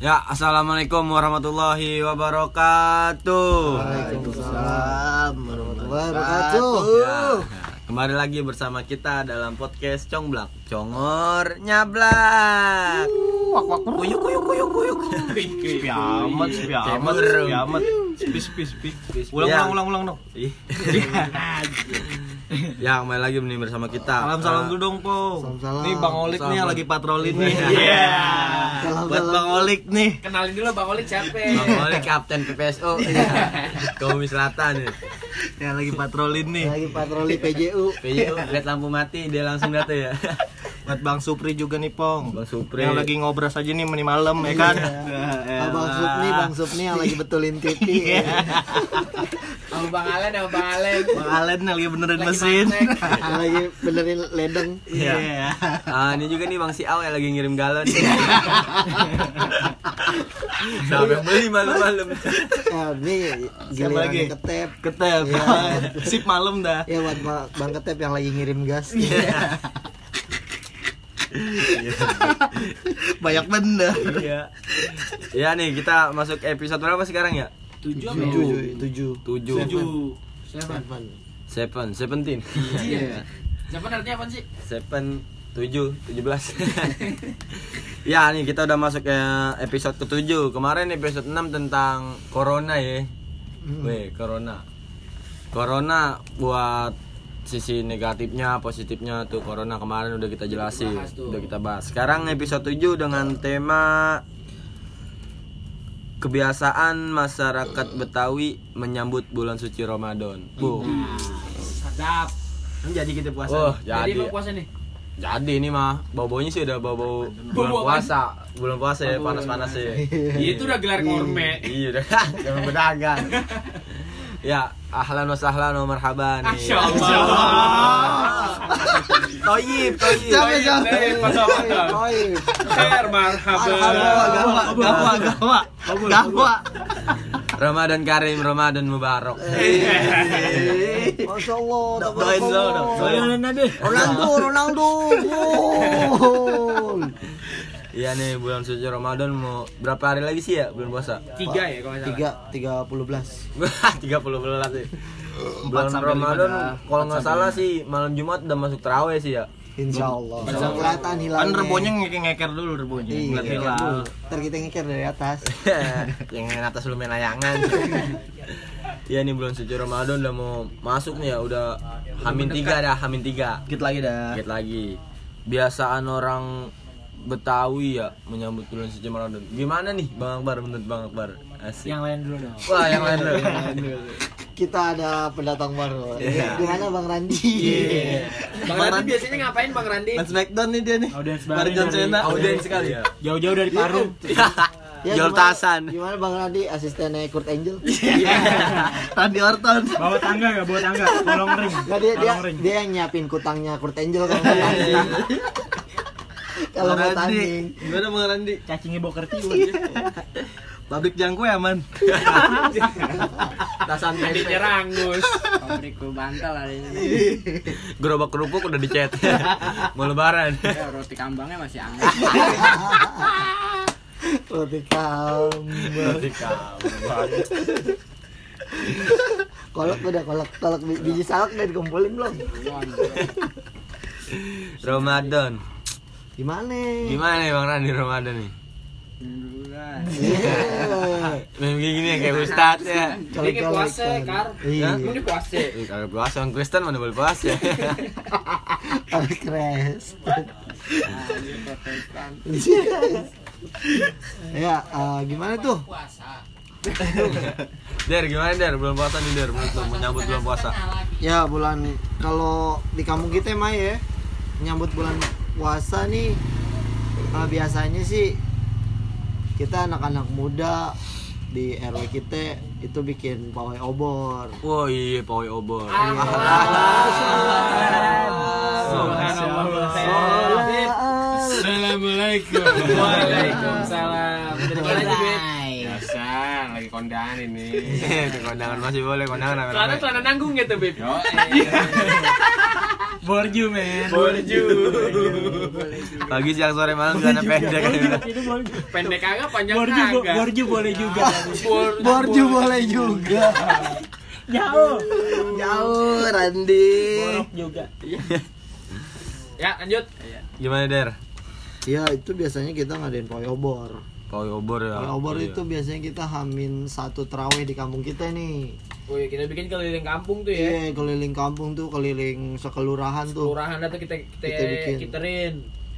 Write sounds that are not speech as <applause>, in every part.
Ya, assalamualaikum warahmatullahi wabarakatuh. Waalaikumsalam warahmatullahi wabarakatuh. Ya, kembali lagi bersama kita dalam podcast Congblak, Congor Nyablak. Kuyuk kuyuk kuyuk kuyuk. Sepi amat, sepi amat, sepi amat. Sepi, sepi, sepi. Ulang, Ya. ulang, ulang, ulang dong. <laughs> <laughs> Ya, kembali lagi nih bersama kita. Salam, salam Ah, dulu dong, Po. Salam-salam. Nih Bang Olik nih yang Salam. lagi patroli nih. Iya. Salam, Buat salam. Bang Olik nih. Kenalin dulu Bang Olik siapa? Bang Oli kapten PPSO. Iya. Kaumi Selatan nih. Yang lagi patroli nih. Lagi patroli PJU. PJU lihat lampu mati dia langsung data ya. Buat Bang Supri juga nih, Pong. Bang Supri. Yang lagi ngobras aja nih meni malam ya kan. Ah, Bang Supni, Bang Supni yang lagi betulin TV. <laughs> Sama Bang Alen, sama Bang Alen. Bang Alen lagi benerin Lagi mesin. Yang lagi benerin ledeng. Iya. Ah, ini juga nih Bang Siau yang lagi ngirim galon. Sampai beli malam-malam. Ya, ini Siapa lagi? giliran ketep. Ketep. Iya. Sip malam dah. Ya buat Ba- Bang Ketep yang lagi ngirim gas. Banyak bener. Iya. Ya nih kita masuk episode berapa sekarang ya? Tujuh apa? Tujuh, tujuh. Tujuh. Tujuh. Seven. Seven. Seven, seventeen. Iya. Seven artinya apa sih? Seven, tujuh, tujuh belas. <laughs> ya nih kita udah masuk ke episode ketujuh. Kemarin episode 6 tentang corona ya. Hmm. Weh, corona. Corona buat sisi negatifnya, positifnya tuh corona kemarin udah kita jelasin, udah kita bahas. Sekarang episode 7 dengan tema kebiasaan masyarakat Betawi menyambut bulan suci Ramadan. Bu. Sadap. Ini jadi kita puasa. Oh, Jadi jadi mau puasa nih. jadi ini mah bau-baunya sih udah bau-bau bulan puasa. Bulan puasa ya panas-panas ya. Itu udah gelar korme. Iya udah jangan berdagang. <laughs> Ya, ahlan wa sahlan wa marhaban nih. Masya Allah. Toyib, toyib. Siapa, siapa? Oi. Khair marhaban. Gawa, gawa, gawa. Gawa. Ramadan Karim, Ramadan Mubarak. Masya Allah. Doain dong. Doain tabarakallah. Ronaldo, Ronaldo. <laughs> Gol. Iya nih bulan suci Ramadan mau berapa hari lagi sih ya bulan puasa? Tiga ya kalau. Tiga, tiga puluh belas. 30 bulan sih. Bulan sampai Ramadan kalau nggak salah sih malam Jumat udah masuk terawih sih ya. Insya Allah. Insya Allah. Kelihatan hilalnya. Kan rebonya ngeker dulu rebonya. Iya. Ngeliat hilal. Ntar kita ngeker dari atas. <laughs> yang atas lu main layangan. <laughs> Iya nih bulan suci Ramadan udah mau masuk nih ya udah Hamin tiga dah Hamin tiga. Dikit lagi dah. Dikit lagi. Biasaan orang Betawi ya menyambut bulan suci Ramadan. Gimana nih Bang Akbar menurut Bang Akbar? Asik. Yang lain dulu dong. Wah, yang lain dulu. <laughs> Kita ada pendatang baru. Iya. Gimana Bang Randi? Bang Randi biasanya ngapain Bang Randi? Mas Smackdown nih dia nih. Audiens Baru baru John Cena. Audiens sekali ya. Jauh-jauh dari Parung. <laughs> Ya, Jol gimana- Tasan. Gimana Bang Randi asistennya Kurt Angel? Randy Orton. bawa tangga nggak bawa tangga tolong ring Nggak dia dia ring dia yang nyiapin kutangnya Kurt Angel <laughs> tanding. <laughs> Kalau mau tanding. Gimana Bang Randi? cacingnya bawa kerti Pabrik jangkue aman. Tasan Adiknya Rangus. pabrik bantal hari ini <laughs> Gerobak kerupuk udah dicet. <laughs> Mau lebaran. ya, roti kambangnya masih anget Roti kambang. Kolak udah kolak kolak bi- biji salak udah dikumpulin belum? Ramadan. Gimana? Gimana nih Bang Randi Ramadan nih? Iya. Memang kayak gini ya kayak Ustadz ya. Ini kayak puasa, Kar. Iya. Ini puasa. Ih, Kalau puasa orang Kristen mana boleh puasa. <laughs> Anjir, protestan. Ya, eh, gimana tuh? Der gimana Der bulan puasa nih Der menurut lu menyambut bulan puasa. Ya bulan kalau di kampung kita mah ya nyambut bulan puasa nih eh, biasanya sih kita anak-anak muda di RW kita itu bikin pawai obor. Wah iya pawai obor. Assalamualaikum. Waalaikumsalam. Dari mana aja, Bib? Biasa, lagi kondangan ini. Itu kondangan masih boleh kondangan rame-rame. celana nanggung gitu, Bib. <laughs> Borju men. Borju. Pagi siang sore malam celana pendek. Pendek kagak, panjang Borju, bo- kagak. borju boleh juga. Bor- Borju boleh juga. Jauh. Jauh Randi. Borok juga. Ya, lanjut. Gimana Der? Iya, itu biasanya kita ngadain pawai obor. Pawai obor ya. Pawai obor Iya. itu biasanya kita hamin satu terawih di kampung kita nih. Wih, kita bikin keliling kampung tuh ya. Iya, keliling kampung tuh, keliling sekelurahan tuh. Kelurahan tuh kita kita, Kita bikin. kiterin.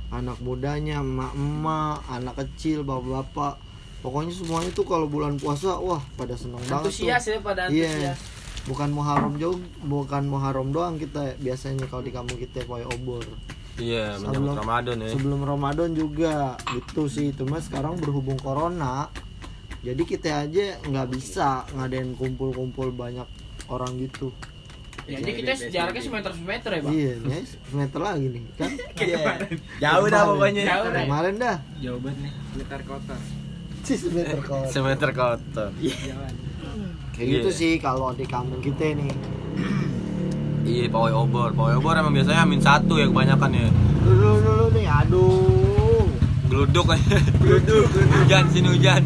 Anak mudanya, emak-emak, anak kecil, bapak-bapak. Pokoknya semuanya tuh kalau bulan puasa, wah pada seneng banget tuh. Antusias ya pada Iya. antusias. Bukan Muharram jauh, bukan Muharram doang kita biasanya kalau di kampung kita pawai obor. Iya, menyambut Sebelum- Ramadan ya. Sebelum Ramadan juga gitu sih, cuma sekarang berhubung corona, jadi kita aja nggak bisa ngadain kumpul-kumpul banyak orang gitu. Jadi kita jaraknya semeter semeter ya, Bang. Iya, guys, meter lagi nih kan. <laughs> Jauh dah pokoknya. Jauh deh. Kemarin dah, Jauh banget nih. Meter kotor. sih meter kok. Semeter kotor. Kayak gitu Iya. sih kalau di kampung kita nih. Iya, pawai obor. Pawai obor emang biasanya amin satu ya kebanyakan ya. Dulu dulu nih, aduh. Geluduk aja. Geluduk. hujan sini hujan.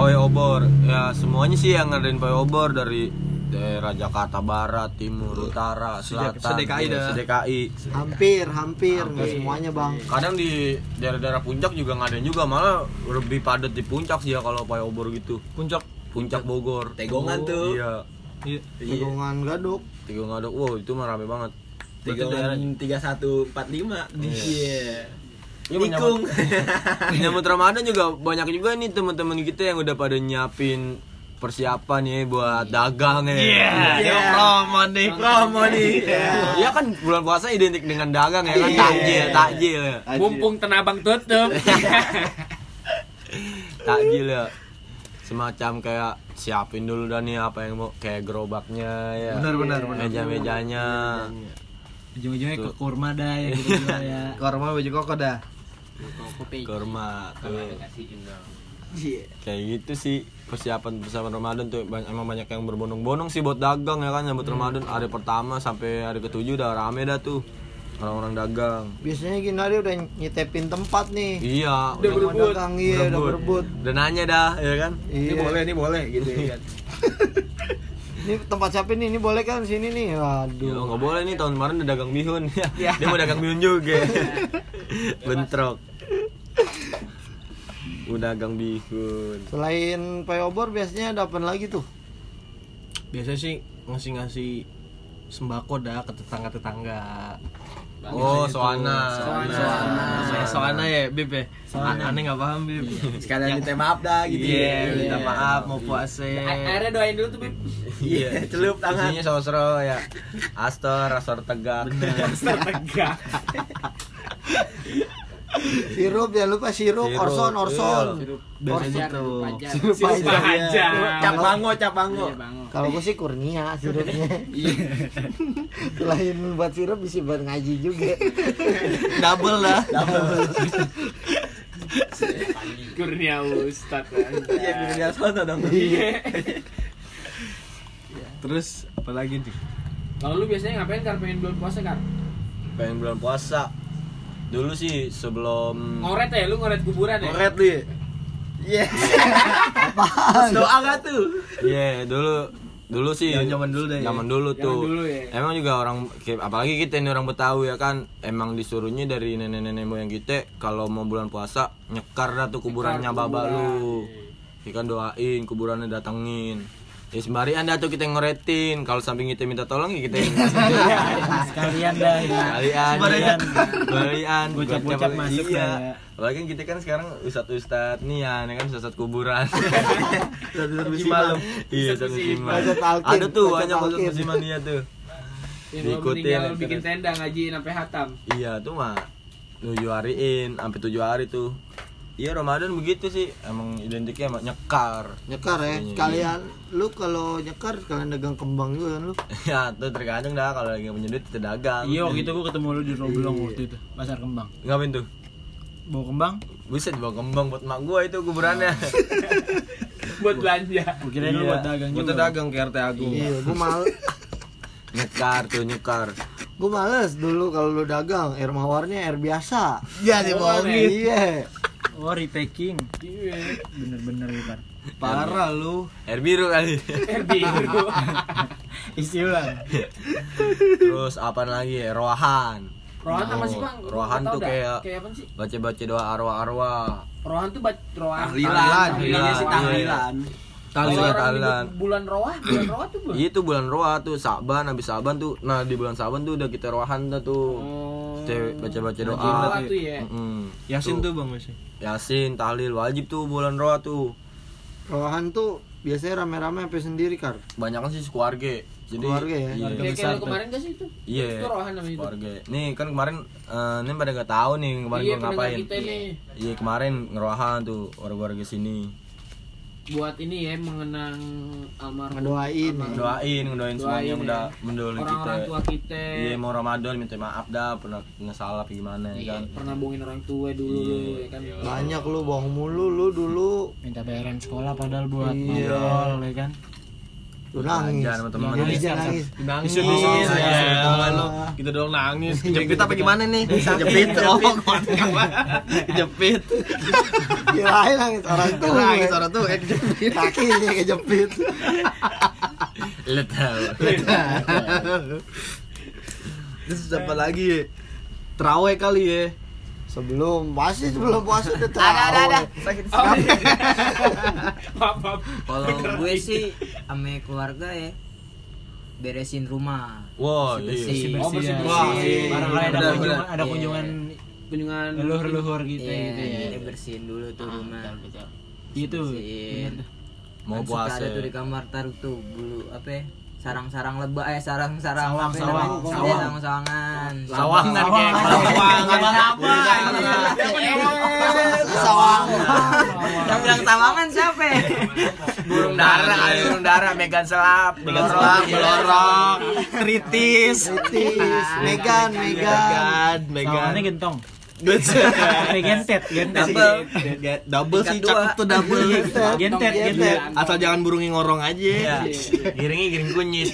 Pawai obor. Ya semuanya sih yang ngadain pawai obor dari daerah Jakarta Barat, Timur, Utara, Selatan, se-DKI iya, dah. se-DKI. Hampir, hampir, nggak semuanya bang. Kadang di daerah-daerah puncak juga ngadain juga malah lebih padat di puncak sih ya kalau pawai obor gitu. Puncak Puncak Bogor. Tegongan tuh. Iya. Tegongan gaduk. Tiga ngaduk. Wow, itu mah rame banget. Tegongan tiga satu empat lima. Iya. Iya, menyambut- Menyambut <laughs> Ramadan juga banyak juga nih teman-teman kita yang udah pada nyiapin persiapan ya buat dagang ya. Iya, promo nih, promo nih. Iya kan bulan puasa identik dengan dagang ya kan takjil, takjil ya. Mumpung tenabang tutup. <laughs> Takjil ya. Semacam kayak siapin dulu dah nih apa yang mau kayak gerobaknya ya. Benar, benar, benar. Meja-mejanya. Ujung-ujungnya ke kurma dah ya <laughs> gitu ya. Korma baju koko dah. Kurma tuh. Iya. Kayak gitu sih persiapan persiapan Ramadan tuh emang banyak yang berbondong-bondong sih buat dagang ya kan nyambut Ramadan hari pertama sampai hari ketujuh udah rame dah tuh orang-orang dagang. Biasanya gini hari udah nyetepin tempat nih. Iya, Udah Mau berebut. dagang, iya udah berebut. Udah nanya dah, ya kan? Iya. ini boleh gitu ya kan. <laughs> Ini tempat siapa nih? Ini boleh kan sini nih? Ya Waduh. nggak boleh nih tahun kemarin udah dagang bihun. <laughs> Dia mau dagang bihun juga. <laughs> Bentrok. Udah dagang bihun. Selain pay obor biasanya ada apa lagi tuh? Biasa sih ngasih-ngasih sembako dah ke tetangga-tetangga. Oh, soana. Soana. Soana, soana ya, Bib ya. Aneh nggak paham, Bib. Sekalian minta maaf dah gitu. Iya, minta maaf mau puasa. Akhirnya doain dulu tuh, Bib. Iya, celup tangan. Isinya sosro ya. Astor, astor tegak. Tegak. <laughs> Sirup jangan lupa sirup, Sirup, orson, orson. iya. Biasanya Sirup tuh. pajar. Sirup pajar. Cap bango, cap bango. Iya. Kalau gue sih kurnia sirupnya. Iya. Selain buat sirup bisa buat ngaji juga. Double dah. Kurnia Ustad kan. Iya, kurnia sono dong. Iya. Terus apa lagi nih? Kalau lu biasanya ngapain kar pengen bulan puasa kar? Pengen bulan puasa. Dulu sih sebelum Ngoret ya, lu ngoret kuburan ya? Koret nih. Iya. Doa gak tuh? Iya, dulu dulu sih Yang zaman dulu ya. Zaman dulu Zaman tuh. dulu ya. Emang juga orang apalagi kita ini orang Betawi ya kan, emang disuruhnya dari nenek-nenek moyang kita kalau mau bulan puasa nyekar dah tuh kuburannya Nyekar baba kuburan. lu. Ikan doain, kuburannya datengin. Ya sembari anda tuh kita ngoretin. Kalau samping kita minta tolong ya kita yang <laughs> Sekalian dah ya. kalian Sekalian. <laughs> kalian Bocap-bocap masuk dah ya. iya. Apalagi kan kita kan sekarang <laughs> ustadz ustadz nih ya, kan ustadz kuburan. Satu musiman. Iya, Ustadz ustadz musiman. Ustadz Ada tuh ustadz banyak ustadz musiman dia tuh. Diikutin, terus. bikin tenda ngaji sampai hatam. Iya tuh mah tujuh hariin, sampai tujuh hari tuh. Iya Ramadan begitu sih, emang identiknya emang nyekar. Nyekar ya. Iya. Sekalian lu kalau nyekar sekalian dagang kembang juga kan lu. <laughs> ya tuh tergantung dah kalau lagi punya duit kita dagang. Iya waktu itu gua ketemu lu di Roblong waktu itu pasar kembang. Ngapain tuh? Bawa kembang? Bisa dibawa kembang buat mak gua itu kuburannya. <laughs> Buat belanja. Gua kira lu Iya. buat dagang Buat dagang ke RT Agung. Iya, gua mal <laughs> nyekar tuh nyekar Gue males dulu kalau lu dagang air mawarnya air biasa. Ya dibohongin. Iya. Oh, repacking. Bener-bener Ipar. Parah lu. air biru kali Air biru. <laughs> Isi ulang. terus apa lagi ya rohan Rohan apa sih bang? Rohan tuh kayak kayak apa sih? baca baca doa arwah arwah Rohan tuh baca rohan. Tahlilan. Tahlilan. sih tahlilan. tahlilan tahlilan Bulan roah, bulan roah tuh bulan. itu bulan roha tuh saban habis saban tuh nah di bulan saban tuh udah kita rohan dah tuh Oh. Kita baca baca doa Roah tuh ya. Mm-mm. Yasin tuh Bang masih. Yasin tahlil wajib tuh bulan roha tuh Rohan tuh biasanya rame-rame sampai sendiri kar. banyak kan sih keluarga jadi Keluarga ya? iya Kayak kemarin gak sih itu? iya Itu rohan namanya keluarga nih kan kemarin eh, ini pada nggak tahu nih kemarin Iya pendengar ngapain kita nih iya kemarin ngerohan tuh warga-warga sini buat ini ya mengenang almarhum Ngedoain. almarhum doain ngedoain semuanya yang Doain, udah ya. mendolong kita orang-orang tua kita. iya mau ramadan minta maaf dah pernah punya salah apa gimana ya Iya, kan pernah bohongin orang tua dulu Iya. ya kan. Banyak lu bohong mulu lu dulu. Minta bayaran sekolah padahal buat Iya. ngobrol ya kan. Lu nangis. Jangan teman-teman. Nangis jangan nangis. Nangis. Ya, tangan lu. Kita doang nangis. Kejepit apa gimana nih? Kejepit. Oh, kejepit. Kirain nangis orang tuh. Nangis orang tuh kayak kejepit. Kakinya kejepit. lu tahu Terus apa lagi? Terawih kali ya. Sebelum pasti sebelum puasa udah tahu. Ada ada ada. Oh, iya. Kalau gue sih sama keluarga ya beresin rumah. wow Bersih-bersih. iya Oh, bersih Wah, bersih. Barangkali ada Bener, kunjungan ada Iya. kunjungan kunjungan leluhur-leluhur gitu Iya, gitu ya. kita bersihin dulu tuh rumah. Itu. Mau Kan suka puasa ada tuh di kamar taruh tuh bulu apa ya? Sarang-sarang lebah eh sarang-sarang Sawang, ya sawang, namanya? sawang. Iya, sawang-sawangan Sawangan Sawang. kayak sawangan apa? Sawang. yang bilang sawangan siapa burung dara burung dara megan selap megan selap belorong, kritis, Kritis. Megan, Megan. Megan, Megan. Gentong. Eh, <laughs> gentet, gentet. Double, double sih cakep dua. tuh double. Gentet, Gentet. Asal jangan burungnya ngorong Iya. aja. <laughs> giringnya <laughs> giring kunyit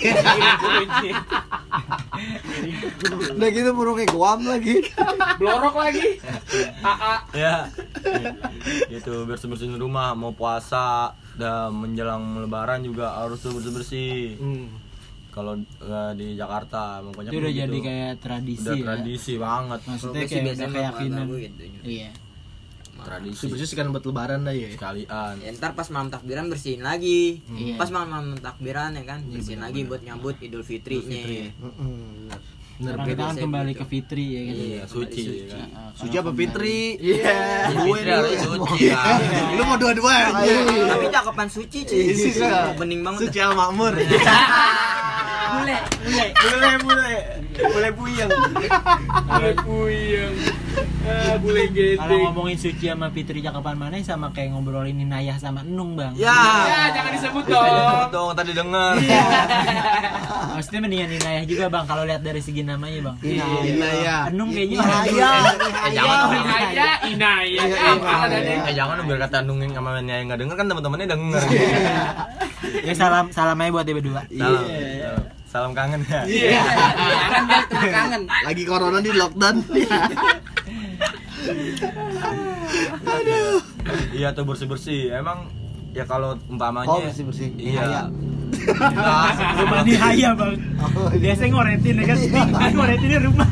Udah gitu burungnya guam lagi. blorok lagi AA ya gitu bersih bersihin rumah mau puasa dan menjelang lebaran juga harus tuh bersih bersih Hmm. Kalau eh, di Jakarta makanya Itu udah jadi kayak tradisi udah ya. tradisi banget Maksudnya sih kayak keyakinan. gue gitu Iya. tradisi bersih kan buat lebaran dah ya. sekalian ya, ntar pas malam takbiran bersihin lagi Iya. pas malam malam takbiran ya kan bersihin lagi buat nyambut idul fitrinya Mm-mm. Sekarang kita kan kembali ke Fitri ya kan. iya suci ya kan. Suci apa Fitri? Iya. Gue Fitri harus suci kan Lu mau dua-dua aja. tapi cakepan suci cuy Iya. bening banget Suci al makmur. <laughs> Bule, bule. Bule bule. Bule puyeng. bule puyeng ah bule Kalau gede ngomongin Suci sama Fitri cakapan mana sama kayak ngobrolin Inayah sama Enung, Bang. ya ya jangan disebut dong dong tadi denger Maksudnya mendingan Inayah juga, Bang, kalau lihat dari segi namanya, Bang. Iya ya. Enung kayaknya Inaya. Eh, jangan dong. Inaya Inaya apa adanya Eh jangan biar kata nungguin sama yang nggak denger kan teman-temannya denger. Ya salam salam aja buat dia berdua. Salam. Salam. Kangen ya. iya dia temen kangen Lagi corona di lockdown. Iya tuh bersih bersih. Emang ya kalau umpamanya. Oh, bersih-bersih. Iya. Rumah Nihaya, Bang. Biasanya ngoretin ya kan. Ini ngoretinnya rumah.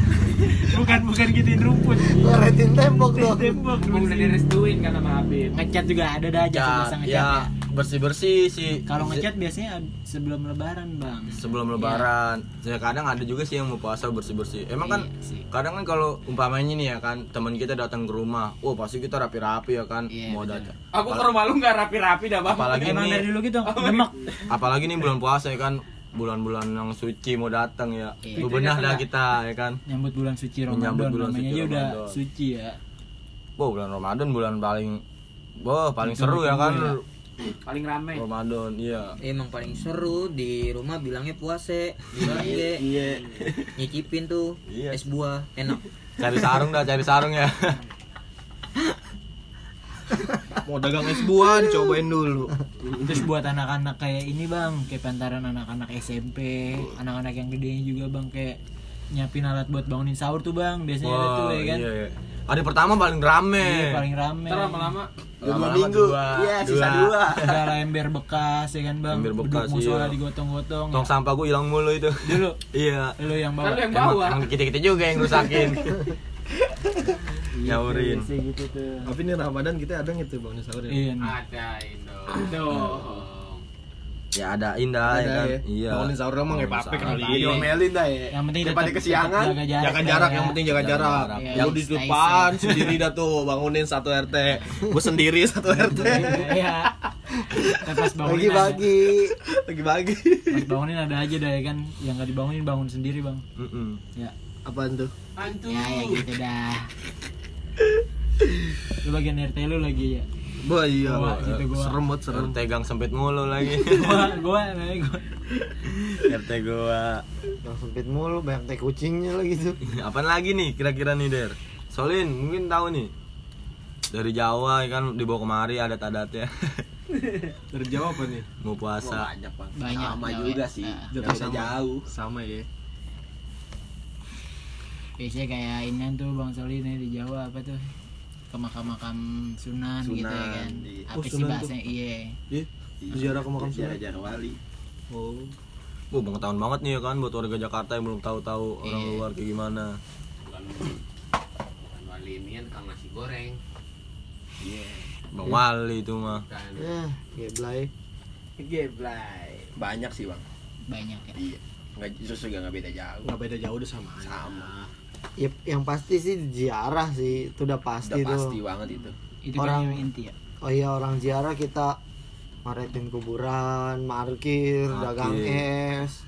Bukan bukan gituin rumput. Ngoretin tembok dong. Tembok. Udah direstuin kan sama Habib Ngecat juga ada dah aja Ya, biasa ngecat ya ya. Bersih bersih sih. Kalau ngecat biasanya sebelum lebaran, Bang. sebelum lebaran. Ya kadang ada juga sih yang mau puasa bersih bersih. Emang kan Iya sih. kadang kan kalau umpamanya nih ya kan teman kita datang ke rumah, oh pasti kita rapi-rapi ya kan Iya, mau datang. aku ke rumah lu nggak rapi-rapi dah bang Apalagi Emang nih, dari dulu gitu, demek. apalagi nih bulan puasa ya kan bulan-bulan yang suci mau datang ya. Iya. Bebenah dah kita ya kan. Nyambut bulan suci Ramadan Menyambut bulan namanya suci aja udah Ramadan. suci ya. Wow, bulan Ramadan bulan paling Wah, paling seru ya kan betul, paling rame Ramadan, iya. emang paling seru di rumah bilangnya puase bilangnya Iya. nyicipin tuh Iya. es buah enak Cari sarung dah, cari sarung ya. Mau dagang es buah dicobain dulu. <laughs> Terus buat anak-anak kayak ini bang, kayak pantaran anak-anak SMP, anak-anak yang gedenya juga bang kayak nyiapin alat buat bangunin sahur tuh bang, biasanya ada tuh ya kan. iya, iya. Hari pertama paling rame. Iya, paling rame. Ntar lama-lama dua minggu iya sisa dua Ada ember bekas ya kan bang. Ember bekas, Beduk musola iya. digotong-gotong. Tong ya. sampah gue hilang mulu itu. Dulu <laughs> iya. lu yang bawa. Kan lu yang Emang, bawa emang kita-kita juga yang rusakin. <laughs> Nyaurin. Biasa gitu tuh. Tapi ini Ramadan kita ada gitu bangunin sahur ya. Iya dong Dong Ya ada indah ya kan. ya. Iya. Bangunin sahur emang nggak apa-apa kali. sahur. diomelin dah ya Yang penting Daripada tetap- kesiangan, jaga jarak. Jaga lah jarak, ya. yang penting jaga jarak. jarak. Lu di depan sendiri dah tuh bangunin satu RT. Gue sendiri <laughs> satu RT. Iya. Pas bangunin Lagi bagi. ada- Pas bangunin ada aja dah ya kan. Yang nggak dibangunin bangun sendiri bang. Ya. Apaan tuh? Antu Ya ya gitu dah. Lu bagian RT lu lagi ya. Wah iya. Gua, gitu gua. Serem banget serem. RT gang sempit mulu lagi. <laughs> gua gua namanya gua. RT gua. yang sempit mulu banyak teh kucingnya lagi tuh <laughs> Apaan lagi nih kira-kira nih Der? Solin mungkin tahu nih. Dari Jawa ya kan dibawa kemari adat-adatnya. <laughs> Dari Jawa apa nih? Mau puasa. Banyak sama Jawa juga ya. sih Nah, beda sama. jauh Sama ya. biasanya kayak ini tuh Bang Solin ya di Jawa apa tuh? Ke makam-makam Sunan, gitu ya Sunan, kan. iya. Apa Oh, sih Sunan tuh. bahasanya? Iya. Iya. Ziarah ke makam Sunan. Jarak wali Oh. Wah, pengetahuan banget nih ya kan buat warga Jakarta yang belum tahu-tahu orang Iya. luar kayak gimana. Bukan wali ini kan kang nasi goreng Bang Wali itu mah. Kan ya geblay Geblay banyak sih bang Banyak ya. iya nggak justru juga nggak beda jauh Nggak beda jauh udah sama. aja. sama Iya. Ya, yang pasti sih ziarah sih itu udah pasti Udah tuh pasti banget itu. Itu Orang- kan yang inti ya. oh iya orang ziarah kita maretin kuburan markir Parkir. dagang es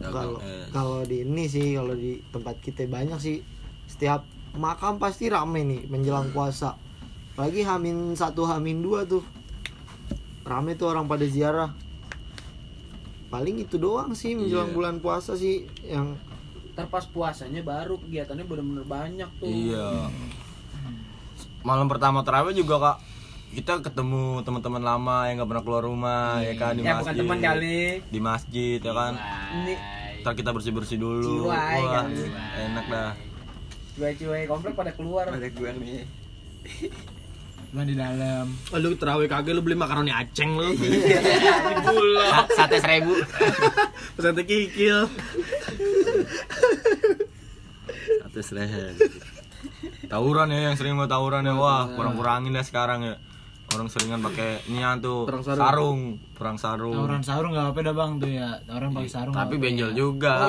kalau kalau di ini sih kalau di tempat kita banyak sih setiap makam pasti rame nih menjelang puasa apalagi hamin satu hamin dua tuh rame tuh orang pada ziarah paling itu doang sih menjelang Iya. bulan puasa sih yang Ntar pas puasanya baru kegiatannya bener-bener banyak tuh Iya. Malam pertama terawih juga kak kita ketemu teman-teman lama yang nggak pernah keluar rumah ya kan di Ya masjid. bukan teman kali Di masjid ya kan. Ini Ntar kita bersih bersih dulu. Ciwai Wah, kan. enak dah. Cuai-cuai komplek pada keluar Ada gue nih. Cuma di dalam. Oh, lu terawih kagak lu beli makaroni aceng lu. <laughs> Sa- Sate seribu. <laughs> Pesantren kikil. Sate seribu. Tawuran ya yang sering mau tawuran ya wah kurang kurangin dah sekarang ya. Orang seringan pakai nian tuh Perang sarung. sarung, perang sarung. Tawuran sarung nggak apa-apa dah bang tuh ya. Tawuran pakai sarung. Tapi benjol apa-apa juga.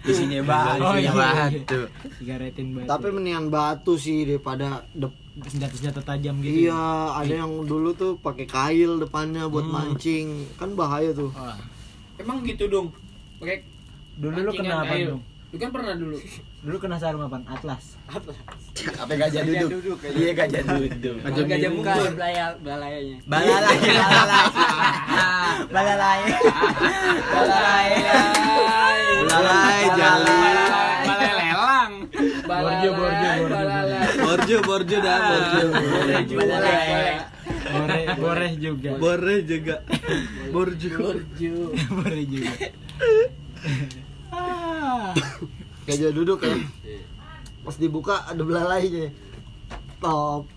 Isinya banget. Oh, Isinya <laughs> iya. batu. ya. Sigaretin batu. tapi mendingan batu sih daripada dep- senjata-senjata tajam gitu. iya ada yang dulu tuh pakai kail depannya buat mancing kan bahaya tuh Wah, Emang gitu dong Pakai dulu lu kena apa dong? Lu kan pernah dulu Dulu kena sarung apa? Atlas. Apa gajah duduk? Iya gajah duduk. Gajah gajah mungkur belaya belayanya Balalai, balalai. <laughs> Balalai. Balalai. Balalai, jalan. Balai lelang Borjo, borjo, borjo. Borjo, borjo dah, borjo. Balai Bore, bore juga. Bore juga. Borjo. bore <laughs> juga. gajah duduk ya pas dibuka ada belalainya top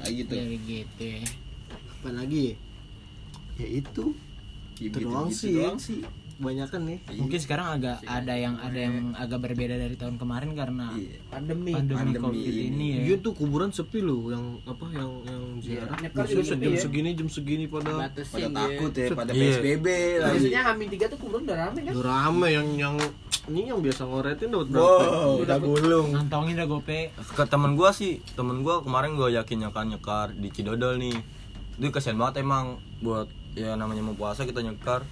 Kayak gitu. Ya gitu ya. apa lagi ya? itu Ya, itu doang gitu sih doang sih. Kebanyakan nih Mungkin sekarang agak ada yang ada yang agak berbeda dari tahun kemarin karena Iya. Pandemi pandemi, Pandemi covid ini. ini, ya. Iya tuh kuburan sepi loh yang apa yang yang ziarah. Nyekar Jam jam ya. segini jam segini pada Pada takut ya, pada Iya. PSBB lagi. Biasanya Hamin 3 tuh kuburan udah rame kan udah rame yang yang ini yang biasa ngoretin dapat berapa? Wow, udah gulung. Ngantongin dah gope. ke temen gua sih temen gua kemarin gua yakin nyekan nyekar di Cidodol nih itu kasihan banget emang buat ya namanya mau puasa kita nyekar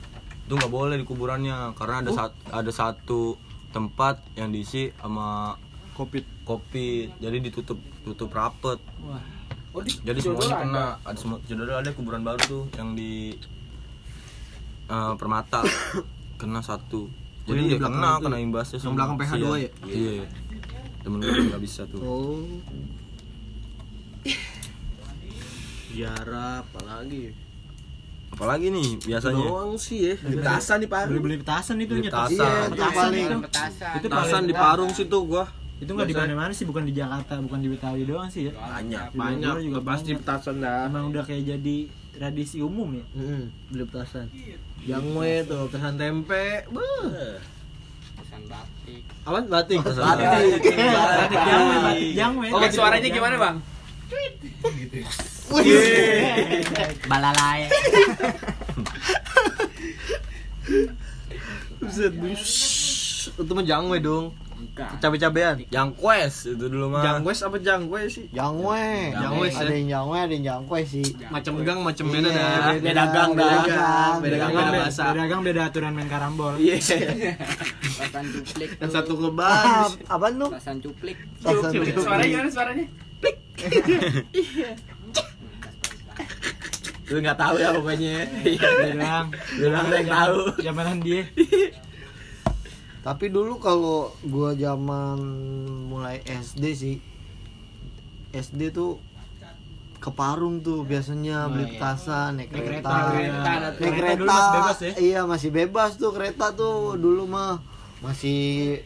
itu nggak boleh di kuburannya karena ada sat- ada satu tempat yang diisi sama Covid. kopi jadi ditutup tutup rapet Wah, Oh di jadi semuanya ada. kena ada semua Cidodol ada kuburan baru tuh yang di eh, Permata <coughs> kena satu Oh, jadi ya kena itu kena ya? imbasnya Yang semua. belakang PH2 Iya. ya? iya temen gue nggak bisa tuh Oh. Ziarah apalagi? Apalagi nih biasanya Doang sih ya. Beli petasan nih Pak. beli beli petasan itu Beli petasan. Iya, itu paling itu. Petasan. Itu Petasan di Parung situ gua. itu nggak di mana-mana sih bukan di Jakarta bukan di Betawi doang sih ya Banyak, Di banyak. Juga pasti petasan dah. emang udah kayak jadi tradisi umum ya Mm, beli petasan. Jangwe tuh, petasan tempe. Beuh. Petasan batik. Apaan batik? Petasan Batik. batik jangwe batik jangwe Oh, suaranya gimana, Bang? Balalai. Buset. Itu mah jangwe dong. Cabe-cabean. yang quest itu dulu mah Jangwes apa jangwe sih? jangwe Jangwe, ada ya. yang jangwe ada yang jangkwe sih Macam gang, macam Iya, beda dah. beda. Gang dah. Beda gang. Beda bahasa. beda gang beda aturan main karambol Iya. Petasan cuplik. Yang satu ngebahas. apaan tuh Petasan cuplik. Cuplik. Suaranya gimana suaranya? <laughs> Lu nggak tahu ya pokoknya. beda gang Lu nggak yang tahu. zamanan dia Tapi dulu kalau gua zaman mulai SD sih SD tuh ke Parung tuh biasanya Oh, beli iya. petasan naik Naik kereta. kereta, kereta, Naik kereta kereta. dulu masih bebas ya? Iya, masih bebas tuh kereta tuh dulu mah. Masih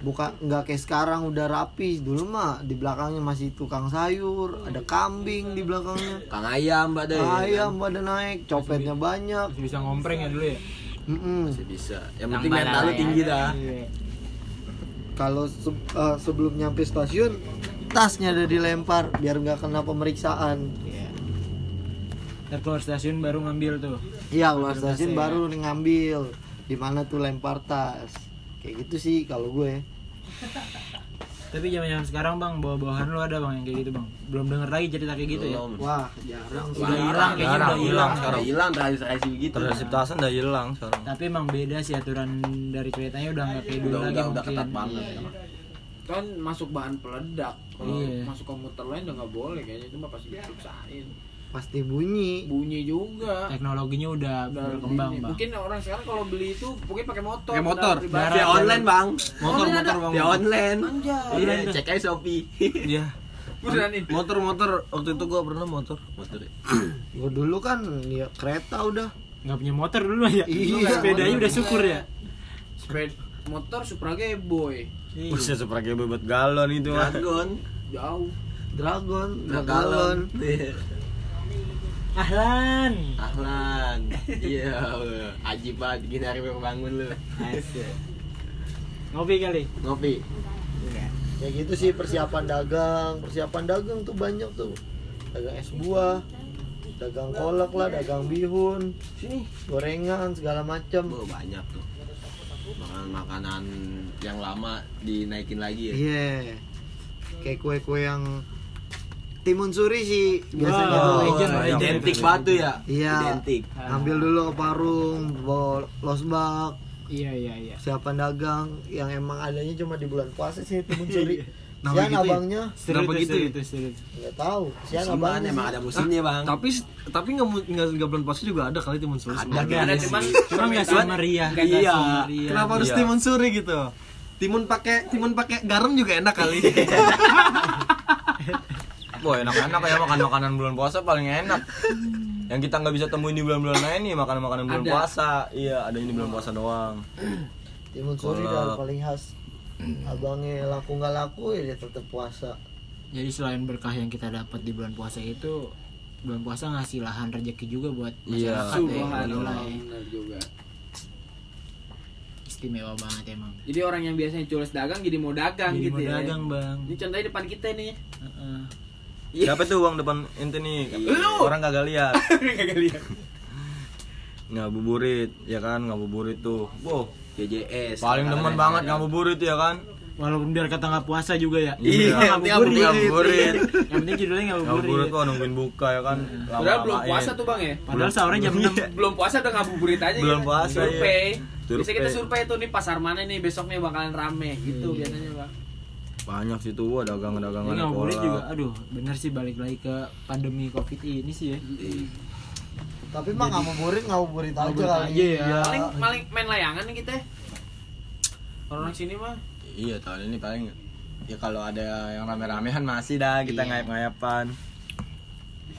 buka nggak kayak sekarang udah rapi. Dulu mah di belakangnya masih tukang sayur, ada kambing di belakangnya. Kang ayam, Mbak deh. Ayam pada naik, copetnya banyak. masih bisa ngompreng ya dulu ya Mm-mm. Masih bisa. Yang penting mental lu balai tinggi ya. dah. Iya. kalau se- eh, sebelum nyampe stasiun tasnya udah dilempar biar nggak kena pemeriksaan Iya. Ntar keluar stasiun baru ngambil tuh iya keluar stasiun baru ngambil di mana tuh lempar tas kayak gitu sih kalau gue Tapi zaman zaman sekarang bang, bawa-bawahan lu ada bang yang kayak gitu bang. Belum denger lagi cerita kayak gitu ya. Belum. wah jarang sih Udah hilang kayaknya Jarang, udah hilang. hilang Udah sekarang. hilang tradisi begitu. tradisi petasan udah hilang sekarang Tapi emang beda sih aturan dari keretanya udah nggak kayak dulu Udah lagi udah udah mungkin. ketat banget. Kan masuk bahan peledak. Kalau Iya. masuk komuter lain udah nggak boleh kayaknya itu mah pasti diperiksain. Pasti bunyi Bunyi juga. Teknologinya udah Udah berkembang bang. Mungkin orang sekarang kalau beli itu pokoknya pakai motor. Pakai motor. Via online, Bang. Online Motor motor ada? Bang. Via online. Anjay. Iya, cek aja Shopee. iya <laughs> Beneran ini. Motor motor waktu itu gua pernah motor. Motor. <clears throat> ya. gue dulu kan ya kereta udah Nggak punya motor dulu ya. Iya. <laughs> Sepedanya udah syukur ya. Sepeda motor Supra Boy. Buset seperti bebet galon itu Dragon. Jauh. dragon Dragon. dragon Iya. Ahlan. Ahlan. <laughs> Iya. Ajib banget gini hari baru bangun lu. Ngopi kali. Ngopi. kayak gitu sih persiapan dagang persiapan dagang tuh banyak tuh dagang es buah dagang kolak lah dagang bihun Sini. gorengan segala macam Oh, banyak tuh. Makanan-makanan yang lama dinaikin lagi ya. Iya. Kayak kue-kue yang timun suri sih biasanya Wow, tuh. legend. Identik batu ya. Iya. Identik. Ngambil dulu ke Parung, bawa losbak, Iya iya iya. siapan dagang yang emang adanya cuma di bulan puasa sih timun <laughs> suri. Kenapa Sian gitu ya? abangnya Seru Kenapa tuh, gitu seru ya? tuh, seru. nggak tahu. Sian Musiman abangnya emang ada musimnya, Bang. Tapi tapi nggak nggak nggak bulan puasa juga ada kali timun suri. Ada, sebenarnya. Ada sih. cuman Cuma nggak nggak Iya. Kenapa harus Iya. timun suri gitu? Timun pakai timun pakai garam juga enak kali. <laughs> Wah enak-enak ya makan makanan bulan puasa paling enak. Yang kita nggak bisa temuin di bulan-bulan lain nih makanan-makanan bulan Ada. puasa. Iya ada ini bulan puasa doang. Timun suri dah paling khas. Abangnya laku nggak laku ya dia tetap puasa. Jadi selain berkah yang kita dapat di bulan puasa itu, bulan puasa ngasih lahan rezeki juga buat Iya. masyarakat ya. Gila ya. Benar juga. Istimewa banget emang. Jadi orang yang biasanya cules dagang jadi mau dagang Jadi gitu mau ya. dagang bang. Ini contohnya depan kita nih. Heeh. Siapa tuh bang depan ente nih? Orang kagak lihat. <laughs> Kagak lihat. Ngabuburit ya kan ngabuburit tuh. Wow JJS. paling demen banget ngabuburit ya kan. Walaupun biar kata nggak puasa juga ya. Iya, yang penting ngabuburit. Yang penting judulnya nggak Ngabuburit ngabuburit. kok nungguin buka ya kan. Padahal belum puasa tuh bang ya. Padahal sahurnya jam 6 Belum puasa udah ngabuburit aja. Belum gitu. puasa, Survei. iya. Biasanya kita Survei. tuh nih pasar mana nih besoknya bakalan rame gitu Iya. biasanya bang. Banyak sih tuh wah, dagang-dagangan Ini ngabuburit kolak. juga, aduh bener sih balik lagi ke pandemi covid ini sih ya. Tapi mah ngabuburit ngabuburit aja Ngabuburit kali. aja ya. Paling paling main layangan nih kita. Orang sini mah Iya tahun ini paling ya kalau ada yang rame-ramean masih dah kita Iya. ngayap-ngayapan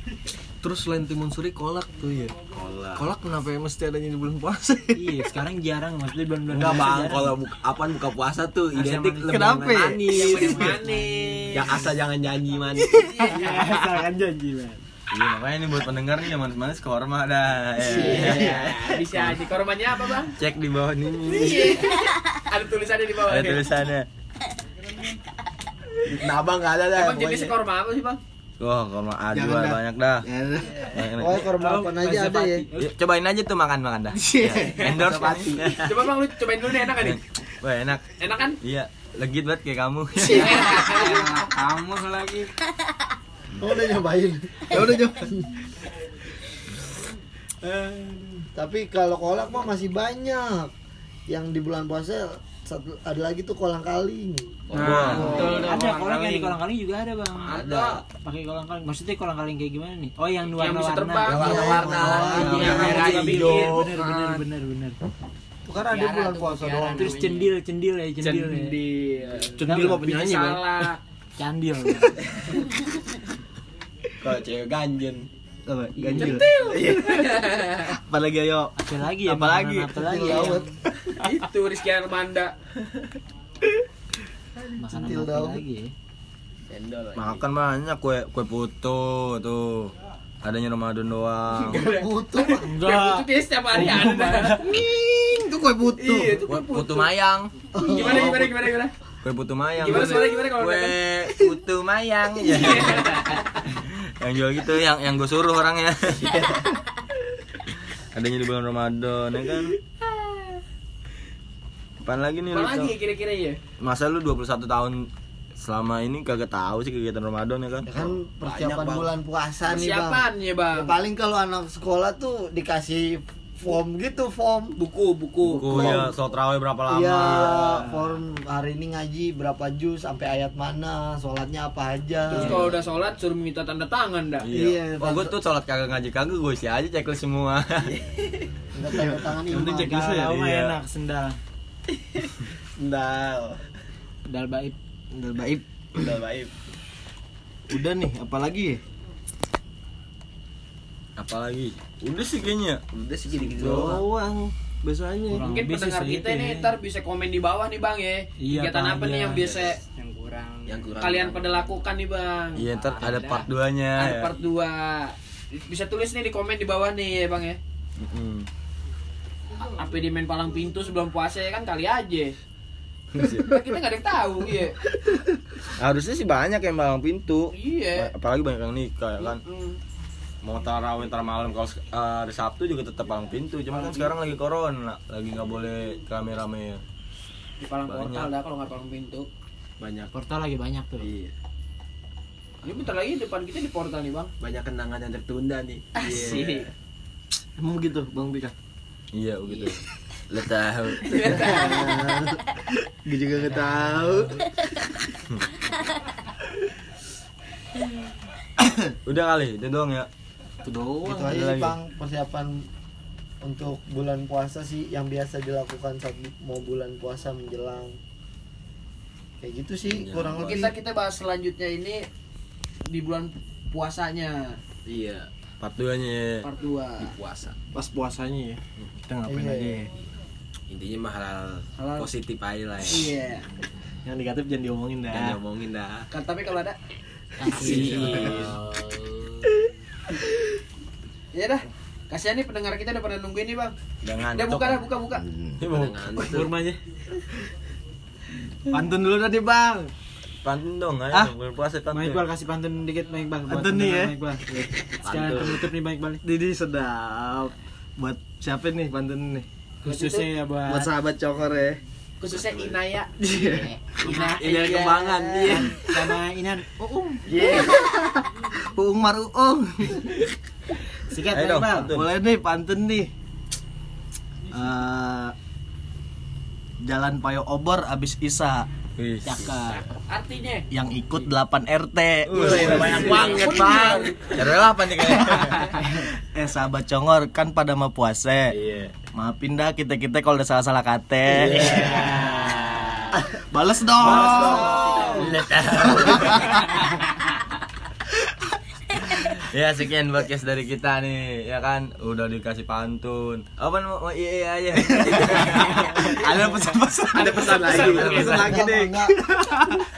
<laughs> Terus selain timun suri kolak tuh ya. Kolak. Kolak kenapa ya mesti adanya di bulan puasa? iya sekarang jarang maksudnya bulan-bulan Enggak puasa bang, kalau buka, apaan buka puasa tuh identik manis. lebih Kenapa? manis. Yang manis. Ya asal jangan janji manis. asalkan janji man iya makanya ini buat pendengar nih yang manis-manis korma dah Iya, bisa aja. Korbannya apa bang? cek di bawah ini Ada tulisannya di bawah. ada tulisannya Nah abang nggak ada dah. Emang jenis korma apa sih bang? Wah korma A2 Jangan dah. banyak dah Ya. Oh, korma apa aja ada ya. Yuk, cobain aja tuh makan makan dah endorse kan Coba bang lu cobain dulu nih enak kan nih? wah enak Enak kan? iya legit banget kayak kamu <laughs> Kamu lagi. Oh, udah nyobain. ya udah coba. Tapi kalau kolak mah masih banyak. Yang di bulan puasa satu ada lagi tuh kolang kaling. Wah. Betul, ada kolang yang di kaling. kolang kaling juga ada bang Ada. pakai kolang kaling maksudnya kolang kaling kayak gimana nih oh yang Yang warna bisa warna terbang. Yang warna-warna. Oh, Yang merah hijau. iya, bener bener bener bener Itu kan ada bulan puasa doang. terus cendil cendil ya cendil, ya Cendil. Cendil mau penyanyi bang. Salah. candil <laughs> Kalau cewek ganjen. Apa? Ganjil. <laughs> Apalagi ayo. apa lagi ya Apa lagi? makanan apa lagi ya Laut. Itu Rizky Armanda. makanan Centil apa lagi ya Cendol. makan banyak kue kue putu tuh adanya Ramadan doang Butuh. Itu dia setiap hari ada. Itu kue putu. Iya, itu kue putu mayang Gimana gimana gimana gimana? kue putu mayang Gimana gimana kalau kue putu mayang ya <laughs> yang jual gitu yang yang gue suruh orangnya <laughs> adanya di bulan Ramadan ya kan Apaan lagi nih lu? Lagi kira-kira ya? Masa lu 21 tahun selama ini kagak tahu sih kegiatan Ramadan ya kan? Ya kan persiapan bulan puasa nih, Bang. Persiapan ya bang. Ya, paling kalau anak sekolah tuh dikasih form gitu, form. Buku buku. Buku ya, sholat raweh berapa lama? Iya, form hari ini ngaji berapa juz sampai ayat mana, sholatnya apa aja. Terus kalau udah sholat suruh minta tanda tangan dah. Iya. Iya, Oh, gue tuh sholat kagak ngaji kagak gue isi aja checklist semua. <laughs> Enggak tanda tangan penting checklist ya. Iya. enak sendal Sendal. sendal baik Udah baik. Sendal baik. Udah nih, apalagi ya? Apalagi? Udah sih kayaknya. Udah sih gitu-gitu doang. Doang. Biasanya. Kurang Mungkin pendengar kita ini ya. ntar bisa komen di bawah nih bang ya. Iya, Kegiatan apa nih iya. yang biasa yang kurang Yang kurang. kalian pada lakukan nih bang? Iya, ntar ada part 2-nya Ada ya. part 2 Bisa tulis nih di komen di bawah nih ya bang ya. Apa di main palang pintu sebelum puasa ya kan kali aja. Kan kita nggak ada yang tahu iya. Harusnya sih banyak yang balang pintu. Iya. Apalagi banyak yang nikah ya kan. Mm. Mau tarawih ntar malam kalau eh, hari Sabtu juga tetap palang pintu. Cuma kan sekarang lagi corona, lagi nggak boleh rame-rame. Di palang Banyak. portal dah kalau nggak palang pintu. Banyak. portal lagi banyak tuh Iya. Ini bentar lagi depan kita di portal nih bang. Banyak kenangan yang tertunda nih. Asik. Emang begitu, Bang Bika? Iya begitu. Lo tahu. Gue juga gak tahu. <laughs> Udah kali, itu doang ya. Itu doang. Itu aja sih lagi. Bang persiapan untuk bulan puasa sih yang biasa dilakukan saat mau bulan puasa menjelang. Kayak gitu sih kurang lebih. Kita kita bahas selanjutnya ini di bulan puasanya Iya. Part 2-nya. part 2 Puasa. Pas puasanya ya. Kita ngapain Iya. aja ya? Intinya mah hal, Halal. positif aja lah ya. Iya. Yang negatif jangan diomongin dah. Jangan diomongin dah. Kan tapi kalau ada kasih ya dah. Kasihan nih pendengar kita udah pada nungguin nih, Bang. Jangan. Udah buka dah, buka buka. Ini mau. Kurmanya. Pantun dulu tadi, Bang. pantun dong, ayo. Ah? Bulan puasa Bang pantun. Iqbal kasih pantun dikit Bang Iqbal buat Pantun nih ya. Bang. Sekarang penutup nih Bang Iqbal Didi sedap. Buat siapa nih pantun nih? khususnya ya buat Buat sahabat cokor ya. Khususnya Inaya. <laughs> Ina Ini ada kembangan, iya. sama Inan Uung Uung mar uung. sikat Ayo dong, pantun. Nih pantun nih. Eh, Jalan Payo Obor abis Isa. Cakep Artinya yang ikut 8 RT. Wih, banyak banget, Bang. RW 8 nih kayaknya. Eh sahabat congor kan pada mau puasa. Iya. Maafin dah kita kita kalau udah salah salah kate. <laughs> Bales dong. Iya. <laughs> ya sekian podcast dari kita nih ya kan udah dikasih pantun apa mau mau iya iya aja <laughs> Ada pesan-pesan. Ada pesan lagi. Ada pesan lagi enggak.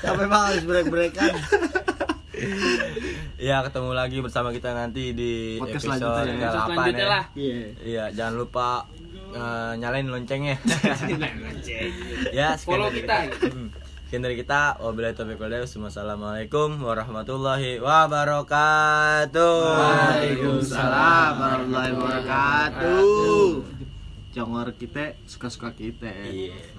Sampai bang harus break-breakan. <laughs> ya ketemu lagi bersama kita nanti di Podcast episode selanjutnya ya. ke-8 Selanjutnya ya. Iya. Iya, jangan lupa eh, nyalain loncengnya. <laughs> ya, sekian Follow kita. Sekian dari kita. Wabillahi taufiq wal. Wassalamualaikum warahmatullahi wabarakatuh. Waalaikumsalam warahmatullahi wabarakatuh. Jongor kita suka-suka kita. Iya.